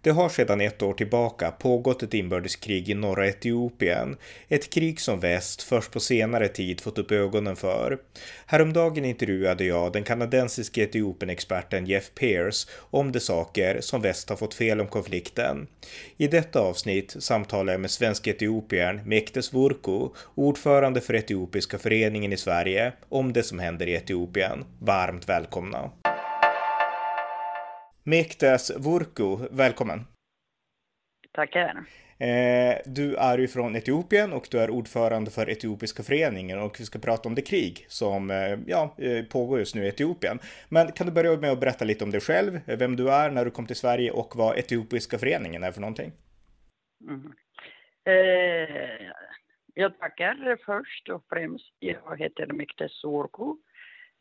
Det har sedan ett år tillbaka pågått ett inbördeskrig i norra Etiopien. Ett krig som väst först på senare tid fått upp ögonen för. Häromdagen intervjuade jag den kanadensiske Etiopenexperten Jeff Pears om de saker som väst har fått fel om konflikten. I detta avsnitt samtalar jag med svensk etiopiern Mektes Vurko, ordförande för Etiopiska föreningen i Sverige, om det som händer i Etiopien. Varmt välkomna! Mektes Vurku, välkommen! Tackar! Eh, du är ju från Etiopien och du är ordförande för Etiopiska föreningen och vi ska prata om det krig som eh, ja, eh, pågår just nu i Etiopien. Men kan du börja med att berätta lite om dig själv, vem du är, när du kom till Sverige och vad Etiopiska föreningen är för någonting? Mm. Eh, jag tackar först och främst. Jag heter Mektes Vurku Eh,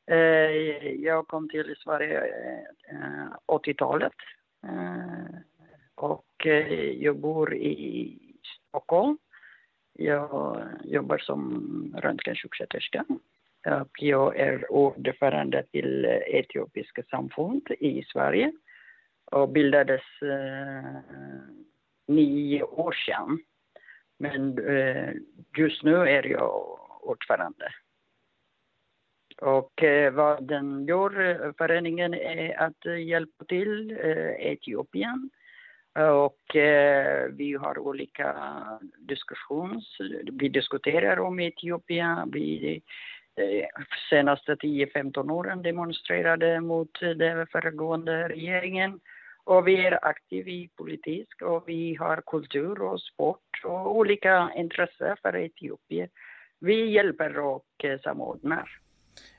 Eh, jag kom till Sverige eh, 80-talet eh, och jag bor i Stockholm. Jag jobbar som röntgensjuksköterska och jag är ordförande till Etiopiska samfund i Sverige och bildades nio år sedan. Men just nu är jag ordförande. Och eh, vad den gör, eh, föreningen, är att eh, hjälpa till eh, Etiopien. Och eh, vi har olika diskussioner. Vi diskuterar om Etiopien. Vi eh, senaste 10-15 åren demonstrerade mot den föregående regeringen. Och vi är aktiva i politik och vi har kultur och sport och olika intressen för Etiopien. Vi hjälper och samordnar.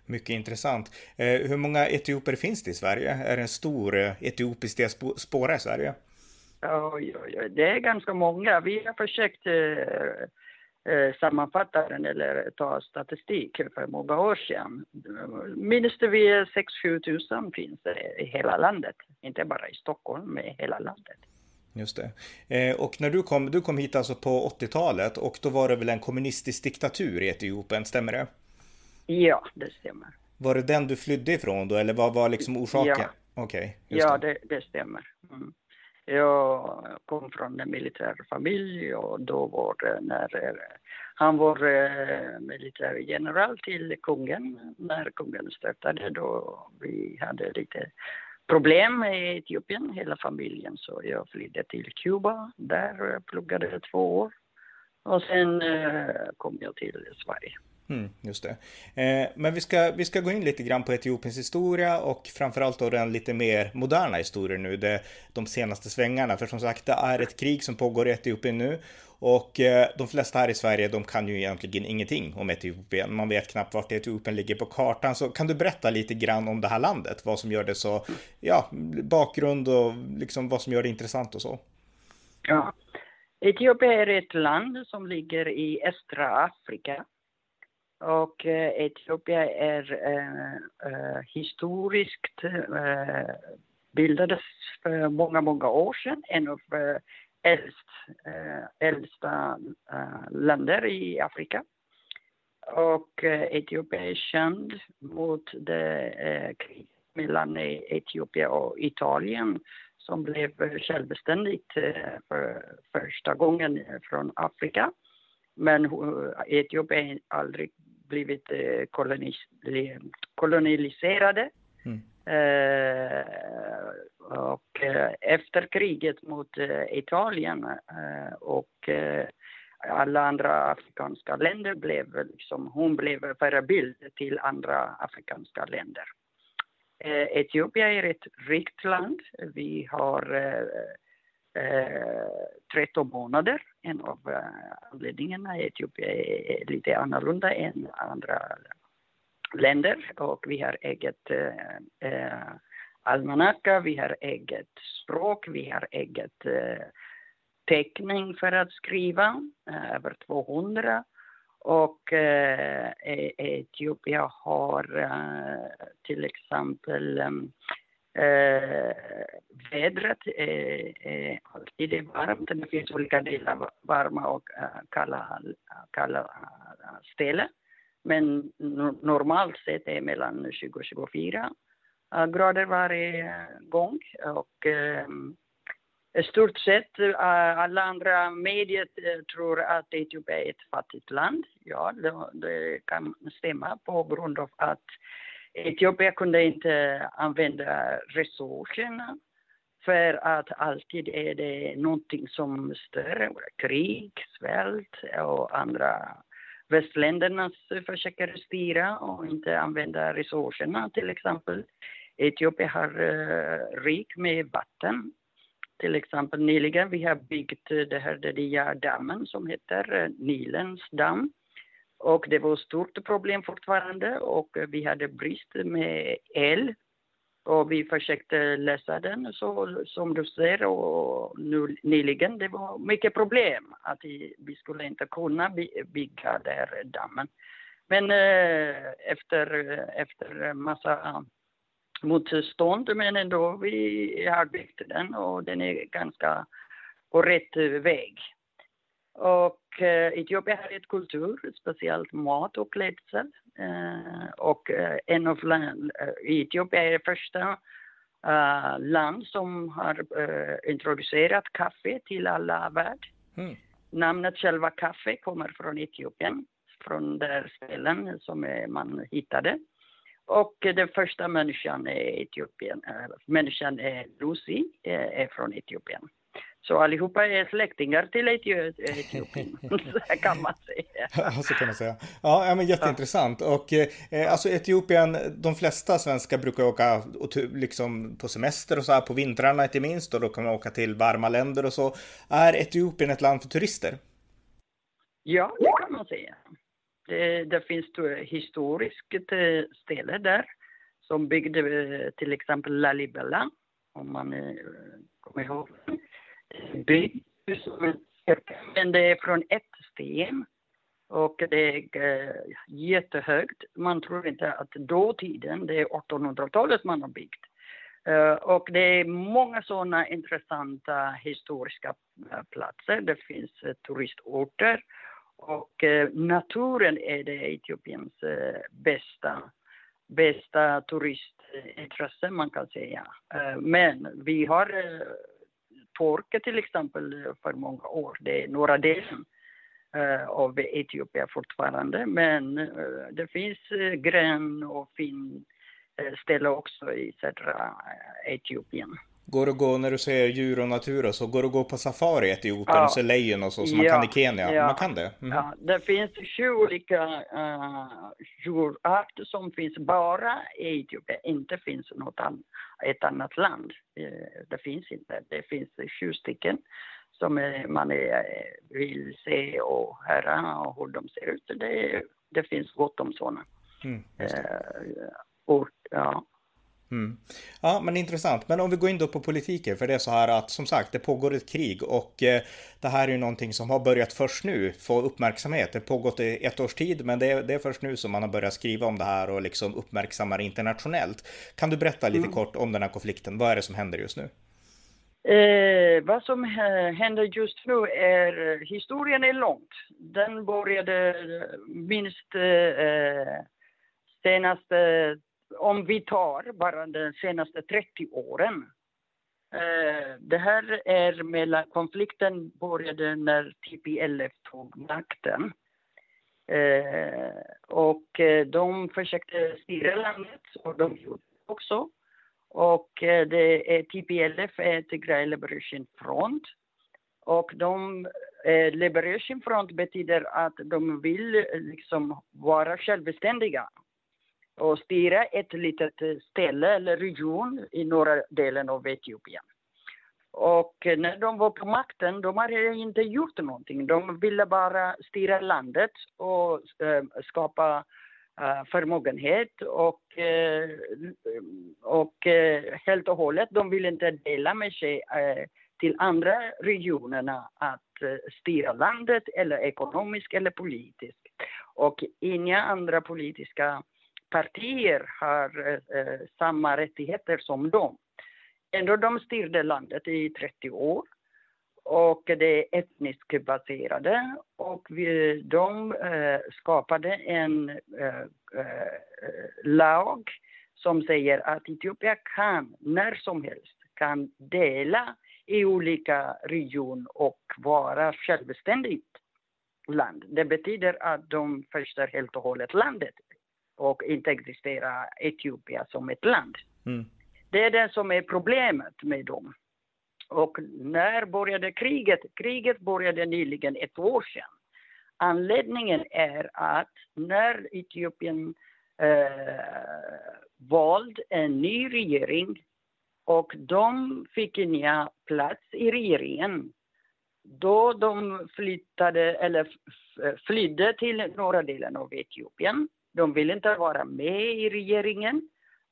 Mycket intressant. Eh, hur många etioper finns det i Sverige? Är det en stor eh, etiopisk diaspora i Sverige? Oj, oj, oj, det är ganska många. Vi har försökt eh, eh sammanfatta den eller ta statistik för många år sedan. Minst vi 6-7 tusen finns det i hela landet. Inte bara i Stockholm, men i hela landet. Just det. Eh, och när du kom, du kom hit alltså på 80-talet och då var det väl en kommunistisk diktatur i Etiopien, stämmer det? Ja, det stämmer. Var det den du flydde ifrån då, eller vad var liksom orsaken? Ja, okay, ja det. Det, det stämmer. Mm. Jag kom från en militär familj och då var det när han var eh, militärgeneral till kungen. När kungen störtade då vi hade lite problem i Etiopien, hela familjen. Så jag flydde till Kuba. Där pluggade jag två år. Och sen eh, kom jag till Sverige. Mm, just det. Eh, men vi ska, vi ska gå in lite grann på Etiopiens historia och framförallt då den lite mer moderna historien nu, det, de senaste svängarna. För som sagt, det är ett krig som pågår i Etiopien nu och eh, de flesta här i Sverige, de kan ju egentligen ingenting om Etiopien. Man vet knappt vart Etiopien ligger på kartan. Så kan du berätta lite grann om det här landet? Vad som gör det så, ja, bakgrund och liksom vad som gör det intressant och så. Ja. Etiopien är ett land som ligger i östra Afrika och eh, Etiopien är eh, eh, historiskt eh, bildades för många, många år sedan. En av eh, äldst, eh, äldsta eh, länder i Afrika. Och eh, Etiopien är känd mot det kriget mellan Etiopien och Italien som blev självständigt för första gången från Afrika. Men Etiopien har aldrig blivit eh, kolonis kolonialiserade. Mm. Eh, och eh, efter kriget mot eh, Italien eh, och eh, alla andra afrikanska länder blev liksom, hon blev förebild till andra afrikanska länder. Etiopien är ett rikt land. Vi har Eh, 13 månader. En av eh, anledningarna i Etiopien är lite annorlunda än andra länder och vi har eget eh, eh, almanacka, vi har eget språk, vi har eget eh, teckning för att skriva, eh, över 200. Och eh, e- Etiopien har eh, till exempel Eh, vädret är, är alltid är varmt. Det finns olika delar, varma och eh, kalla, kalla ställen. Men normalt sett är mellan 20 och 24 eh, grader varje gång. Och eh, i stort sett alla andra medier tror att Etiopien är ett fattigt land. Ja, det, det kan stämma på grund av att Etiopien kunde inte använda resurserna för att alltid är det någonting som stör krig, svält och andra västländerna försöker styra och inte använda resurserna till exempel. Etiopien har uh, rik med vatten. Till exempel nyligen vi har byggt det här den nya dammen som heter eh, Nilens damm. Och det var ett stort problem fortfarande och eh, vi hade brist med el. Och vi försökte lösa den så som du ser och nu nyligen det var mycket problem att vi skulle inte kunna bygga den här dammen. Men eh, efter, efter massa motstånd men ändå vi har byggt den och den är ganska på rätt väg. Och eh, Etiopien har ett kultur, speciellt mat och klädsel. Eh, och eh, en av land, eh, Etiopien är det första uh, land som har uh, introducerat kaffe till alla värld. Mm. Namnet själva kaffe kommer från Etiopien, från där ställen som man hittade. Och den första människan är Etiopien, äh, människan är Lucy, är från Etiopien. Så allihopa är släktingar till Etiopien, kan man säga. Ja, så kan man säga. Ja, men jätteintressant. Och eh, alltså Etiopien, de flesta svenskar brukar åka liksom på semester och så här på vintrarna inte minst och då kan man åka till varma länder och så. Är Etiopien ett land för turister? Ja, det kan man säga. Det, det finns historiskt eh, ställe där som byggde eh, till exempel Lalibela, om man eh, kommer ihåg byggd men det är från ett sten och det är äh, jättehögt. Man tror inte att dåtiden, det är 1800-talet man har byggt. Eh, och det är många sådana intressanta historiska eh, platser. Det finns turistorter och naturen är det Etiopiens bästa, bästa turistintresse man kan säga. men vi har torka till exempel för många år. Det är norra delen eh, av Etiopien fortfarande. Men eh, det finns eh, grön och fin ställe också i södra Etiopien. Går det att gå när du säger djur och natur och så, går det att gå på safari i Etiopien ja. och se lejon och så som ja. man kan i Kenya? Ja. Man kan det? Mm. Ja, det finns sju olika uh, djurarter som finns bara i Etiopien, inte finns något an ett annat land. Uh, det finns inte, det finns sju stycken som uh, man är, vill se och höra och hur de ser ut. Det, det finns gott om sådana. Mm, och, ja. Mm. Ja, men intressant. Men om vi går in då på politiken, för det är så här att som sagt, det pågår ett krig och eh, det här är ju någonting som har börjat först nu få uppmärksamhet. Det har pågått i ett års tid, men det är, det är först nu som man har börjat skriva om det här och liksom uppmärksamma det internationellt. Kan du berätta lite mm. kort om den här konflikten? Vad är det som händer just nu? Eh, vad som händer just nu är, historien är långt. Den började minst eh, senaste om vi tar bara de senaste 30 åren. Eh, det här är mellan, konflikten började när TPLF tog makten. Eh, och eh, de försökte styra landet och de gjorde det också. Och eh, det är TPLF är Tigray Liberation Front. Och de, eh, Liberation Front betyder att de vill liksom vara självständiga och styra ett litet eh, ställe eller region i norra delen av Etiopien. Och när de var på makten, de hade inte gjort någonting. De ville bara styra landet och eh, skapa eh, förmögenhet och, och helt och hållet, de ville inte dela med sig till andra regionerna att styra landet eller ekonomiskt eller politiskt. Och inga andra politiska partier har eh, eh, samma rättigheter som dem. Ändå de styrde landet i 30 år. Och det är etniskt baserade och vi, de eh, skapade en eh, eh, lag som säger att Etiopien kan när som helst kan dela i olika regioner och vara självständigt land. Det betyder att de förstör helt och hållet landet och inte existerar Etiopien som ett land. Mm. Det är det som är problemet med dem. Och när började kriget? Kriget började nyligen ett år sedan. Anledningen är att när Etiopien eh, valde en ny regering och de fick inga plats i regeringen då de flyttade eller flydde till norra delen av Etiopien. De ville inte vara med i regeringen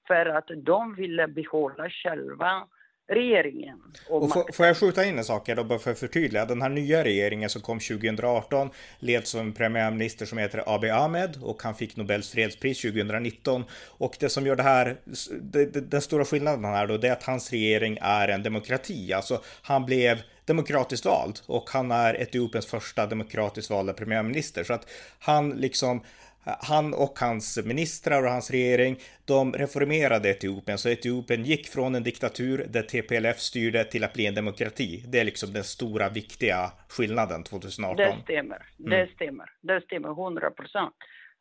för att de ville behålla själva regeringen. Och, och får, får jag skjuta in en sak här då bara för att förtydliga. Den här nya regeringen som kom 2018 leds av en premiärminister som heter Abiy Ahmed och han fick Nobels fredspris 2019. Och det som gör det här, det, det, den stora skillnaden här då, det är att hans regering är en demokrati. Alltså han blev demokratiskt vald och han är Etiopiens första demokratiskt valda premiärminister. Så att han liksom han och hans ministrar och hans regering, de reformerade Etiopien, så Etiopien gick från en diktatur där TPLF styrde till att bli en demokrati. Det är liksom den stora viktiga skillnaden 2018. Det stämmer, mm. det stämmer, det stämmer 100 procent.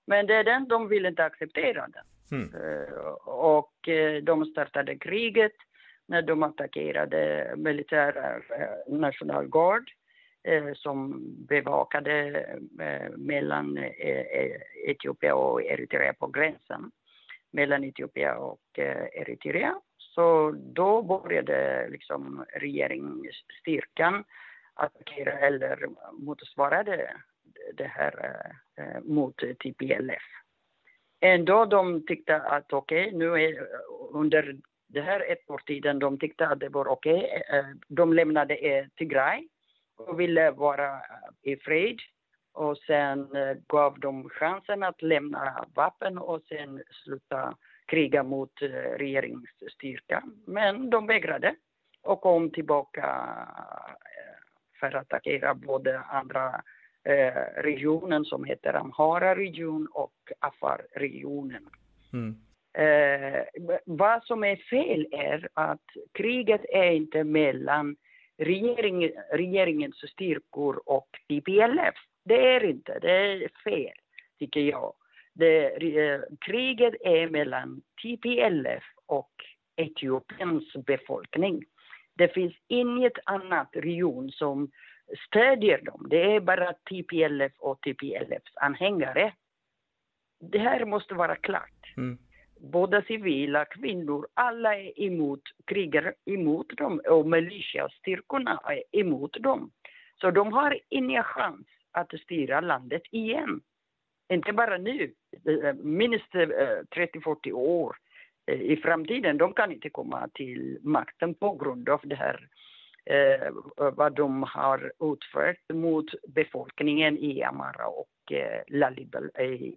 Men det är den de vill inte acceptera den. Mm. Eh, och eh, de startade kriget när de attackerade militära eh, nationalgard Eh, som bevakade eh, mellan eh, Etiopien och Eritrea på gränsen mellan Etiopien och Eritrea. Så då började liksom regeringsstyrkan attackera eller motsvara det, det här mot TPLF. Ändå de tyckte att okej, okay, nu är under det här ett år tiden, de tyckte att det var okej. Okay. De lämnade Tigray och ville vara i fred. Och sen eh, gav de chansen att lämna vapen och sen sluta kriga mot eh, regeringsstyrkan. Men de vägrade och kom tillbaka eh, för att attackera både andra regionen som heter Amhara-region och Afar-regionen. Mm. Eh, vad som är fel är att kriget är inte mellan regering, regeringens styrkor och TPLF. Det är inte, det är fel, tycker jag. Det, eh, kriget är mellan TPLF och Etiopiens befolkning. Det finns inget annat region som stödjer dem. Det är bara TPLF och TPLFs anhängare. Det här måste vara klart. Mm både civila, kvinnor, alla är emot, krigar emot dem och militiastyrkorna är emot dem. Så de har ingen chans att styra landet igen. Inte bara nu, eh, minst eh, 30-40 år eh, i framtiden. De kan inte komma till makten på grund av det här eh, vad de har utfört mot befolkningen i Amara och eh, Lalibel i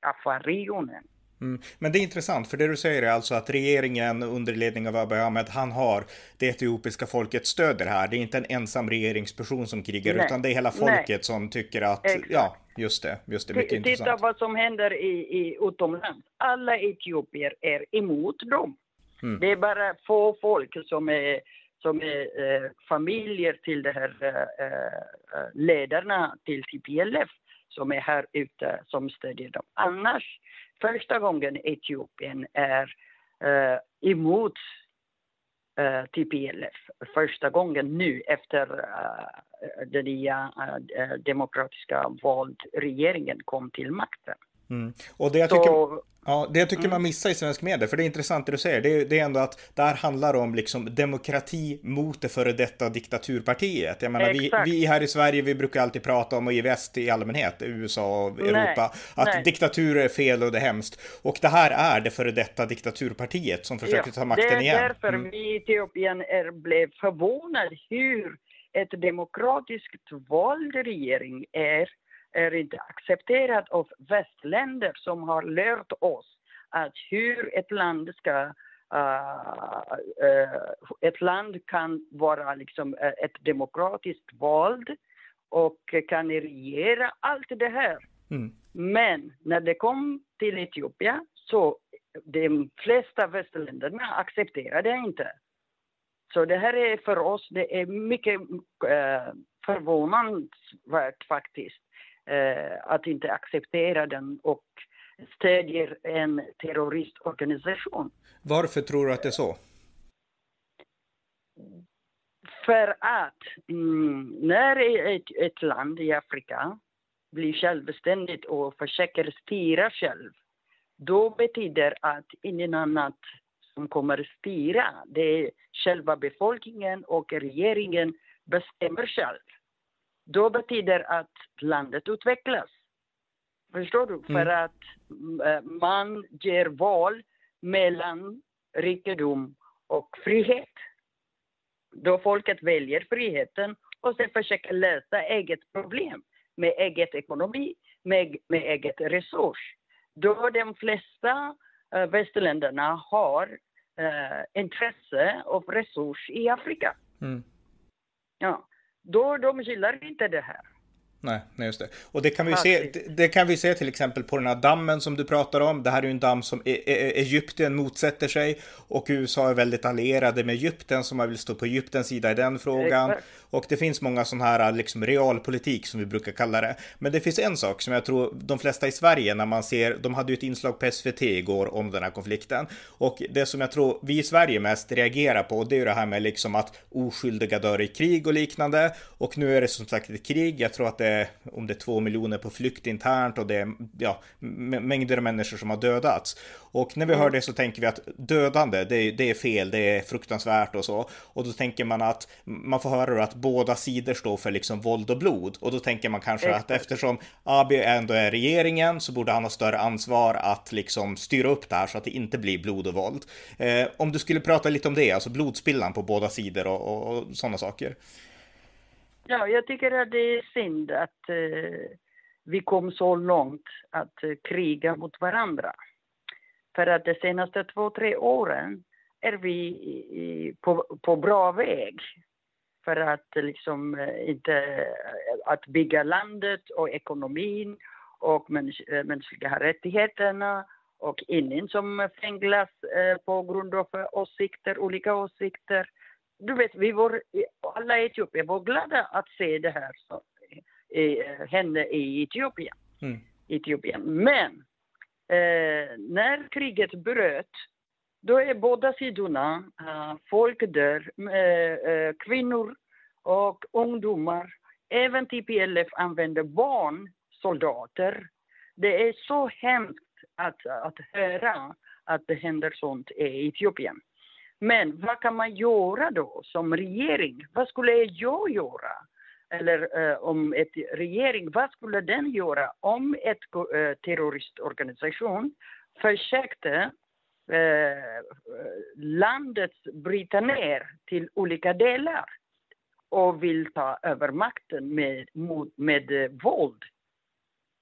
Afar-regionen. Mm. Men det är intressant, för det du säger är alltså att regeringen under ledning av Abiy Ahmed, han har det etiopiska folket stöder här. Det är inte en ensam regeringsperson som krigar, Nej. utan det är hela folket Nej. som tycker att, Exakt. ja, just det, just det, mycket Titta intressant. Titta vad som händer i, i utomlands. Alla etiopier är emot dem. Mm. Det är bara få folk som är som är eh, familjer till de här eh, eh, ledarna till TPLF som är här ute som stödjer dem. Annars första gången Etiopien är eh, emot eh, TPLF. Första gången nu efter eh, den nya eh, demokratiska valregeringen kom till makten. Mm. Och det jag tycker, Så, ja, det jag tycker mm. man missar i svensk media, för det är intressant det du säger, det är, det är ändå att det här handlar om liksom demokrati mot det före detta diktaturpartiet. Jag menar, vi, vi, här i Sverige, vi brukar alltid prata om, och i väst i allmänhet, USA och Europa, att nej. diktatur är fel och det är hemskt. Och det här är det före detta diktaturpartiet som försöker ja, ta makten igen. Det är därför mm. vi i Etiopien är, blev förvånade hur ett demokratiskt vald regering är är inte accepterat av västländer som har lärt oss att hur ett land ska Uh, uh, ett land kan vara liksom uh, ett demokratiskt vald och kan regera allt det här. Mm. Men när det kom till Etiopien så de flesta västländerna accepterade det inte. Så det här är för oss, det är mycket eh, förvånansvärt faktiskt eh, att inte acceptera den och stödjer en terroristorganisation. Varför tror du att det är så? För att mm, när ett, ett land i Afrika blir självständigt och försöker styra själv, då betyder att ingen annat som kommer styra, det är själva befolkningen och regeringen bestämmer själv. Då betyder att landet utvecklas. Förstår du? Mm. För att äh, man ger val mellan rikedom och frihet. Då folket väljer friheten och sen försöker lösa eget problem med eget ekonomi, med, med eget resurs. Då de flesta äh, västländerna har äh, intresse och resurs i Afrika. Mm. Ja, då de gillar inte det här. Nej, nej, just det. Och det kan, vi se, det, det, kan vi se till exempel på den här dammen som du pratar om. Det här är ju en damm som e e Egypten motsätter sig och USA är väldigt allierade med Egypten som man vill stå på Egyptens sida i den frågan. Exakt. Och det finns många sådana här liksom realpolitik som vi brukar kalla det. Men det finns en sak som jag tror de flesta i Sverige när man ser, de hade ju ett inslag på SVT igår om den här konflikten. Och det som jag tror vi i Sverige mest reagerar på det är ju det här med liksom att oskyldiga dör i krig och liknande. Och nu är det som sagt ett krig. Jag tror att det är, om det är två miljoner på flykt internt och det är ja, mängder av människor som har dödats. Och när vi hör mm. det så tänker vi att dödande, det, det är fel, det är fruktansvärt och så. Och då tänker man att man får höra att båda sidor står för liksom våld och blod. Och då tänker man kanske Exakt. att eftersom Abiy ändå är regeringen så borde han ha större ansvar att liksom styra upp det här så att det inte blir blod och våld. Eh, om du skulle prata lite om det, alltså blodspillan på båda sidor och, och, och sådana saker. Ja, jag tycker att det är synd att eh, vi kom så långt att eh, kriga mot varandra. För att de senaste två, tre åren är vi i, på, på bra väg för att liksom eh, inte eh, att bygga landet och ekonomin och mäns eh, mänskliga rättigheterna och ingen som fänglas eh, på grund av åsikter, olika åsikter. Du vet, vi var, alla i Etiopien var glada att se det här som hände i Etiopien. Mm. Etiopien. Men eh, när kriget bröt då är båda sidorna, uh, folk dör, uh, uh, kvinnor och ungdomar. Även TPLF använder barnsoldater. Det är så hemskt att, att höra att det händer sånt i Etiopien. Men vad kan man göra då som regering? Vad skulle jag göra? Eller eh, om ett regering, vad skulle den göra om ett eh, terroristorganisation försökte eh, landet bryta ner till olika delar och vill ta över makten med, med, med våld.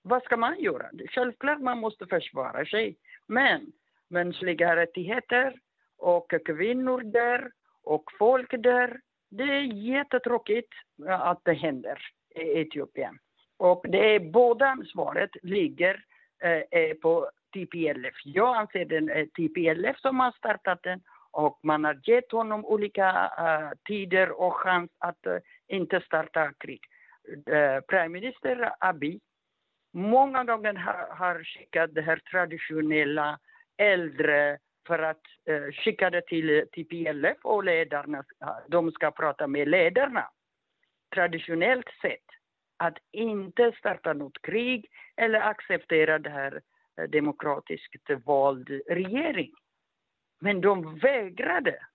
Vad ska man göra? Självklart man måste försvara sig. Men mänskliga rättigheter och kvinnor där och folk där. Det är jättetråkigt att det händer i Etiopien. Och det är båda ansvaret ligger eh, på TPLF. Jag anser den eh, är TPLF som har startat den och man har gett honom olika uh, tider och chans att uh, inte starta krig. Uh, Premiärminister Abiy många gånger har, har skickat det här traditionella äldre för att uh, skicka det till TPLF och ledarna, de ska prata med ledarna. Traditionellt sett, att inte starta något krig eller acceptera det här Eh, demokratiskt vald regering. Men de vägrade.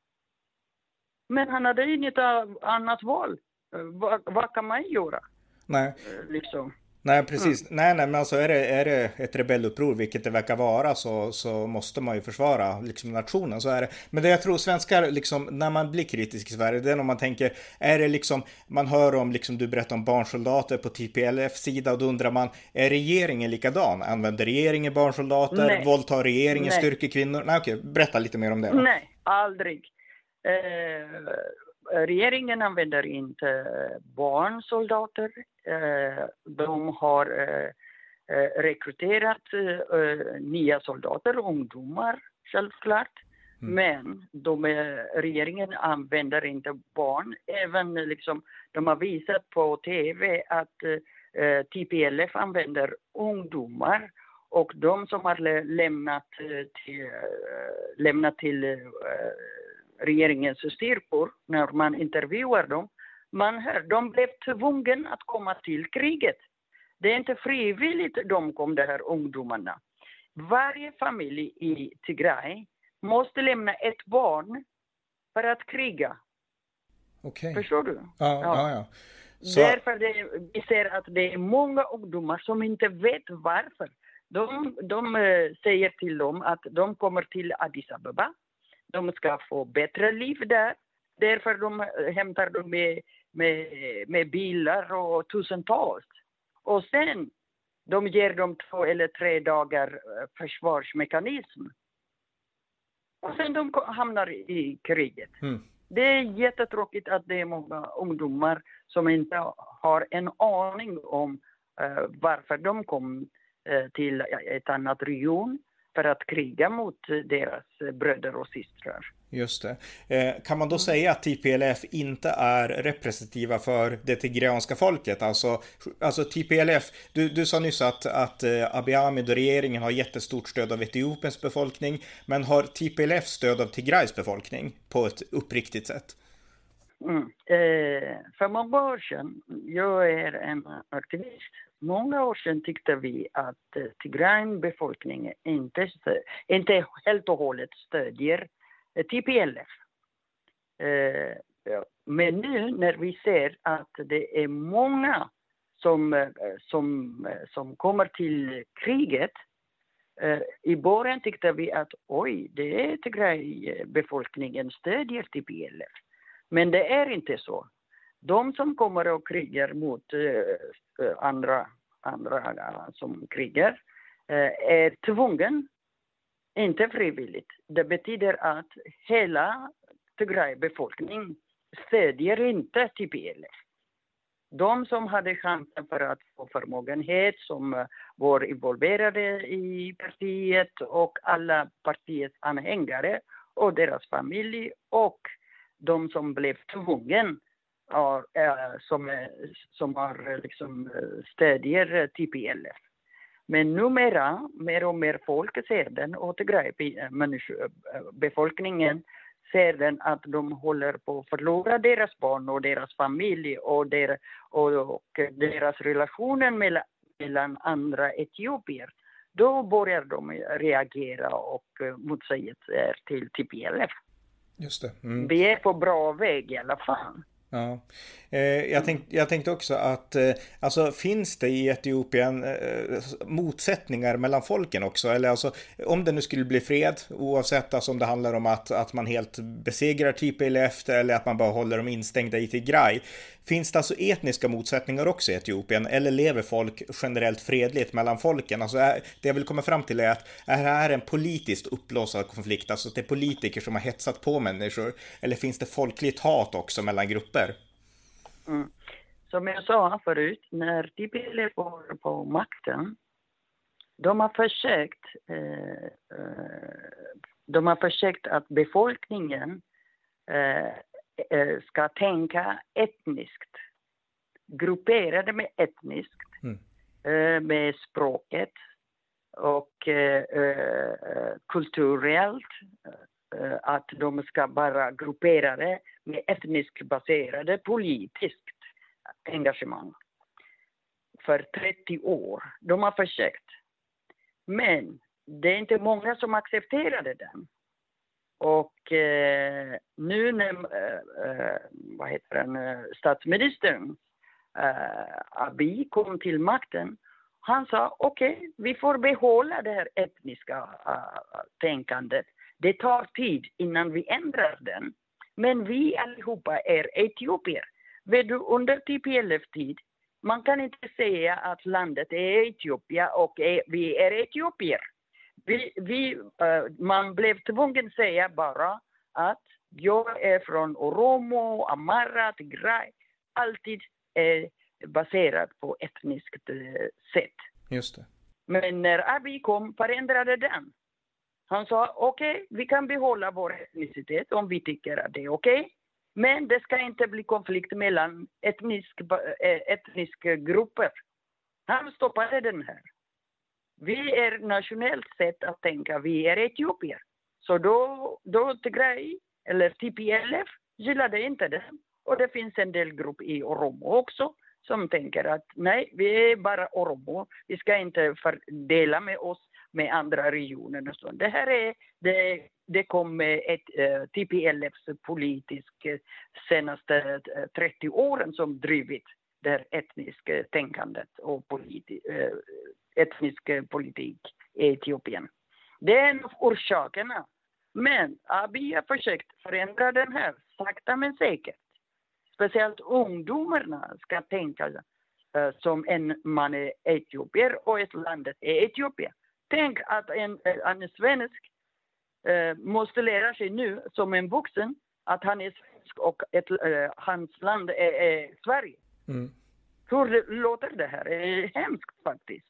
Men han hade inget annat val. Eh, vad, vad kan man göra? Nej. Eh, liksom. Nej, precis. Mm. Nej, nej, men alltså är det, är det ett rebelluppror, vilket det verkar vara, så, så måste man ju försvara liksom, nationen. Så är det. Men det jag tror svenskar, liksom, när man blir kritisk i Sverige, det är när man tänker, är det liksom, man hör om, liksom, du berättar om barnsoldater på TPLF sida och då undrar man, är regeringen likadan? Använder regeringen barnsoldater? Nej. Våldtar regeringen nej. styrkekvinnor? Nej, okej, berätta lite mer om det. Då. Nej, aldrig. Eh, regeringen använder inte barnsoldater. Eh, de har eh, eh, rekryterat nya soldater, ungdomar självklart. Mm. Men de, regeringen använder inte barn. Även liksom, de har visat på tv att eh, TPLF använder ungdomar och de som har lämnat till, lämnat till eh, regeringens styrkor, när man intervjuar dem, man hör, de blev tvungna att komma till kriget. Det är inte frivilligt de kom, de här ungdomarna. Varje familj i Tigray måste lämna ett barn för att kriga. Okay. Förstår du? Ja, ja. ja, Så... Därför det, vi ser att det är många ungdomar som inte vet varför. De, de äh, säger till dem att de kommer till Addis Abeba de ska få bättre liv där. Därför de eh, hämtar de med, med, med bilar och tusentals. Och sen de ger dem två eller tre dagar eh, försvarsmekanism. Och sen de hamnar i kriget. Mm. Det är jättetråkigt att det är många ungdomar som inte har en aning om uh, varför de kom uh, till ett annat region för att kriga mot deras bröder och systrar. Just det. Eh, kan man då säga att TPLF inte är representativa för det tigreanska folket? Alltså, alltså TPLF, du, du sa nyss att, att eh, Abiy Ahmed och regeringen har jättestort stöd av Etiopiens befolkning, men har TPLF stöd av Tigrays befolkning på ett uppriktigt sätt? Mm. Eh, för många år sedan, jag är en aktivist många år sedan tyckte vi att eh, befolkningen inte, inte helt och hållet stödjer eh, TPLF. Eh, men nu när vi ser att det är många som, eh, som, som kommer till kriget i början tyckte vi att oj, det är Tigray-befolkningen stödjer TPLF. Men det är inte så. De som kommer och krigar mot eh, eh, andra, andra eh, som krigar är tvungen, inte frivilligt. Det betyder att hela Tigray-befolkningen stödjer inte TPLF. De som hade chansen för att få förmögenhet, som var involverade i partiet och alla partiets anhängare och deras familj och de som blev tvungna ja, som, som har liksom stödjer TPLF. Men numera, mer och mer folk ser den och befolkningen ser den att de håller på att förlora deras barn och deras familj och, der, och, och deras relationer mellan, mellan andra etiopier. Då börjar de reagera och motsäga till TPLF. Just det. Mm. Vi är på bra väg i alla fall. Ja. Eh, jag, tänk, jag tänkte också att eh, alltså, finns det i Etiopien eh, motsättningar mellan folken också? Eller alltså, om det nu skulle bli fred, oavsett alltså, om det handlar om att, att man helt besegrar TPLF eller att man bara håller dem instängda i Tigray. Finns det alltså etniska motsättningar också i Etiopien eller lever folk generellt fredligt mellan folken? Alltså, det jag vill komma fram till är att är det här en politiskt uppblåsad konflikt, alltså att det är politiker som har hetsat på människor? Eller finns det folkligt hat också mellan grupper? Mm. Som jag sa förut, när TPLF var på makten, de har försökt, eh, eh, de har försökt att befolkningen eh ska tänka etniskt, grupperade med etniskt, mm. Eh, med språket och eh, kulturellt, att de ska vara grupperade med etniskt baserade politiskt engagemang för 30 år. De har försökt. Men det är inte många som accepterade den. Och eh, nu när eh, eh vad heter den, eh, statsministern eh, Abiy kom till makten, han sa okej, okay, vi får behålla det här etniska eh, tänkandet. Det tar tid innan vi ändrar den. Men vi allihopa är etiopier. Vet du, under TPLF-tid, man kan inte säga att landet är Etiopien och är, vi är etiopier. Vi, vi, uh, man blev tvungen att säga bara att jag är från Oromo, Amara, Tigray. Alltid är baserat på etniskt uh, sätt. Just det. Men när Abiy kom förändrade den. Han sa okej, okay, vi kan behålla vår etnicitet om vi tycker att det är okej. Okay. Men det ska inte bli konflikt mellan etnisk, eh, etniska grupper. Han stoppade den här. Vi är nationellt sätt att tänka, vi är etiopier. Så då, då Tigray, eller TPLF, gillade inte det. Och det finns en del grupp i Oromo också som tänker att nej, vi är bara Oromo. Vi ska inte dela med oss med andra regioner. Och så. Det här är, det, det kom med ett uh, eh, TPLFs politisk uh, senaste eh, 30 åren som drivit det här etniska tänkandet och politi uh, etnisk politik i Etiopien. Det är en av orsakerna. Men Abiy har försökt förändra den här sakta men säkert. Speciellt ungdomarna ska tänka som en man är etiopier och ett land är Etiopien. Tänk att en, en svensk eh, måste lära sig nu som en vuxen att han är svensk och ett, eh, hans land är, är Sverige. Mm. Hur låter det här? Det är hemskt faktiskt.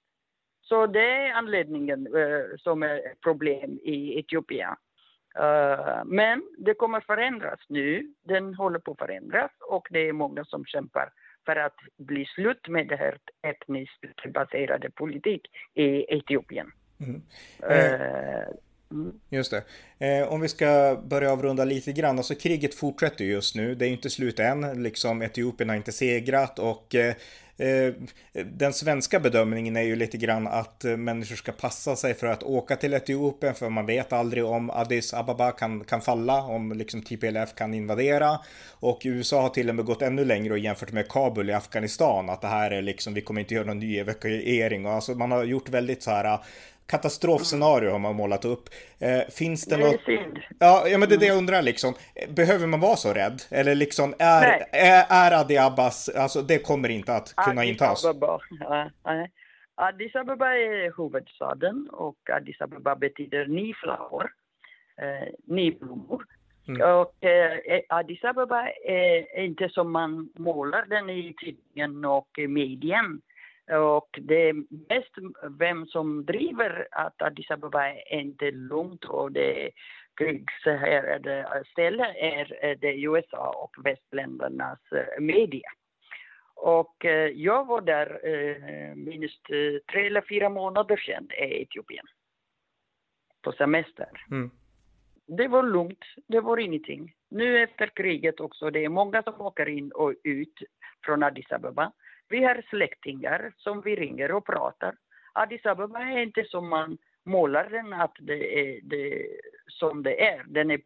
Så det är anledningen eh, som är problem i Etiopien. Uh, men det kommer förändras nu. Den håller på att förändras och det är många som kämpar för att bli slut med det här etniskt baserade politik i Etiopien. Mm. Mm. Just det. Eh, om vi ska börja avrunda lite grann, alltså kriget fortsätter just nu. Det är inte slut än, liksom Etiopien har inte segrat och eh, Eh, den svenska bedömningen är ju lite grann att eh, människor ska passa sig för att åka till Etiopien för man vet aldrig om Addis Ababa kan, kan falla, om liksom TPLF kan invadera. Och USA har till och med gått ännu längre och jämfört med Kabul i Afghanistan att det här är liksom, vi kommer inte göra någon ny evakuering och alltså man har gjort väldigt så här katastrofscenario har man målat upp. Eh, finns det, det något... Ja, ja, men det är det jag undrar liksom. Behöver man vara så rädd? Eller liksom, är, är, är Adi Abbas, alltså det kommer inte att kunna Addis intas? Ababa. Ja, Addis Ababa är huvudstaden och Addis Ababa betyder ny flower, eh, ny blommor. Mm. Och eh, Addis Ababa är inte som man målar den i tidningen och medien. Och det är mest vem som driver att Addis Abeba är inte lugnt och det är krigshärjade ställe är det USA och västländernas eh, media. Och eh, jag var där eh, minst tre eller fyra månader sedan i Etiopien. På semester. Mm. Det var lugnt, det var ingenting. Nu efter kriget också, det är många som åker in och ut från Addis Abeba. Vi har släktingar som vi ringer och pratar. Addis Abeba är inte som man målar den, att det är det, som det är. Den är,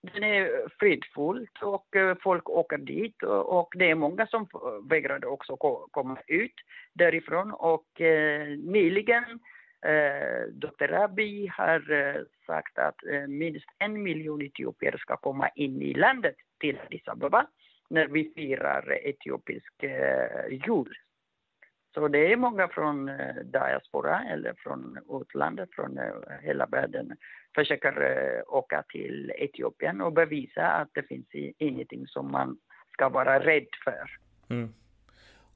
den är fridfullt och eh, folk åker dit och, och det är många som vägrade också komma ut därifrån. Och eh, nyligen eh, Dr. Abiy har eh, sagt att eh, minst en miljon etiopier ska komma in i landet till Addis Abeba när vi firar etiopisk eh, jul. Så det är många från eh, diaspora eller från utlandet, från eh, hela världen, försöker åka till Etiopien och bevisa att det finns ingenting som man ska vara rädd för. Mm.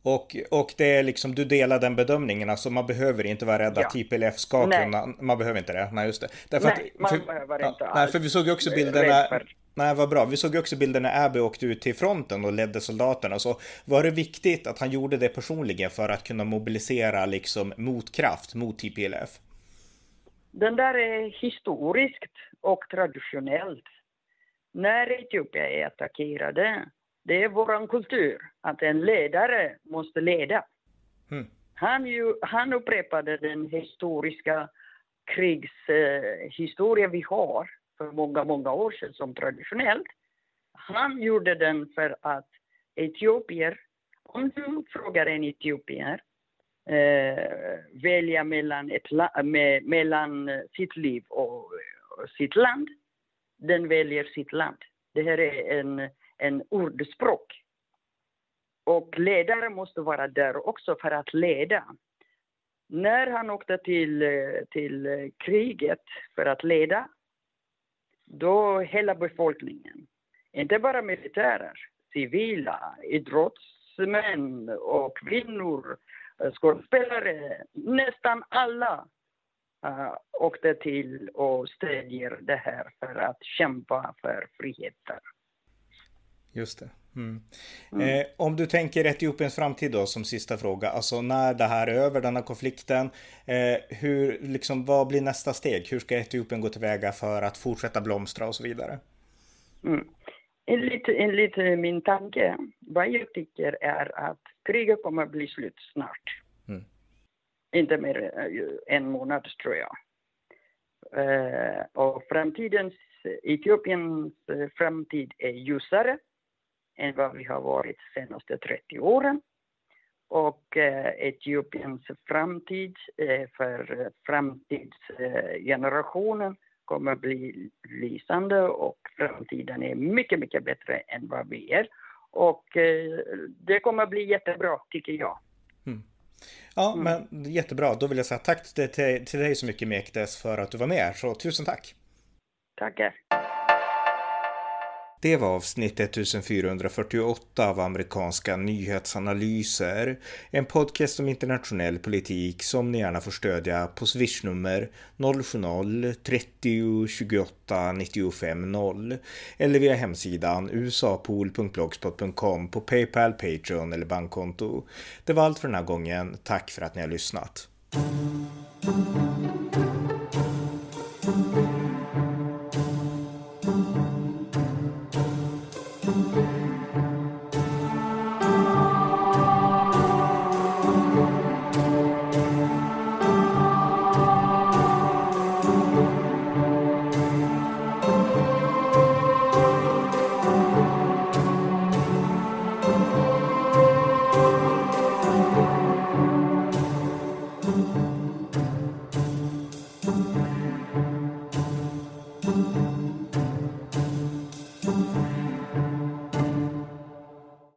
Och, och det är liksom, du delar den bedömningen, alltså man behöver inte vara rädd ja. att TPLF ska nej. kunna, man behöver inte det, nej just det. Därför nej, att, man behöver inte ja, alls. Nej, för vi såg ju också bilderna, nej vad bra, vi såg också bilder när Abbey åkte ut till fronten och ledde soldaterna, så var det viktigt att han gjorde det personligen för att kunna mobilisera liksom motkraft mot TPLF? Den där är historiskt och traditionellt. När Etiopien är attackerade det är vår kultur, att en ledare måste leda. Mm. Han, ju, han upprepade den historiska krigshistoria eh, vi har för många, många år sedan som traditionellt. Han gjorde den för att etiopier om du frågar en etiopier eh, välja mellan, ett me mellan sitt liv och, och, sitt land, den väljer sitt land. Det här är en, en ordspråk. Och ledare måste vara där också för att leda. När han åkte till, eh, till eh, kriget för att leda, då hela befolkningen, inte bara militärer, civila, idrottsmän och kvinnor, eh, skådespelare, nästan alla uh, åkte till och stödjer det här för att kämpa för friheten. Just det. Mm. Mm. Eh, om du tänker Etiopiens framtid då som sista fråga, alltså när det här är över, denna konflikten, eh, hur, liksom, vad blir nästa steg? Hur ska Etiopien gå tillväga för att fortsätta blomstra och så vidare? Mm. Enligt, enligt min tanke, vad jag tycker är att kriget kommer att bli slut snart. Mm. Inte mer än en månad tror jag. Uh, och framtidens, Etiopiens framtid är ljusare än vad vi har varit de senaste 30 åren. Och eh, Etiopiens framtid eh, för framtidsgenerationen kommer att bli lysande och framtiden är mycket, mycket bättre än vad vi är. Och eh, det kommer att bli jättebra, tycker jag. Mm. Ja, mm. men jättebra. Då vill jag säga tack till, till, till dig så mycket Mekdes för att du var med. Så tusen tack. Tackar. Det var avsnitt 1448 av amerikanska nyhetsanalyser. En podcast om internationell politik som ni gärna får stödja på swishnummer 070-30 28 95 0 eller via hemsidan usapool.blogspot.com på Paypal, Patreon eller bankkonto. Det var allt för den här gången. Tack för att ni har lyssnat.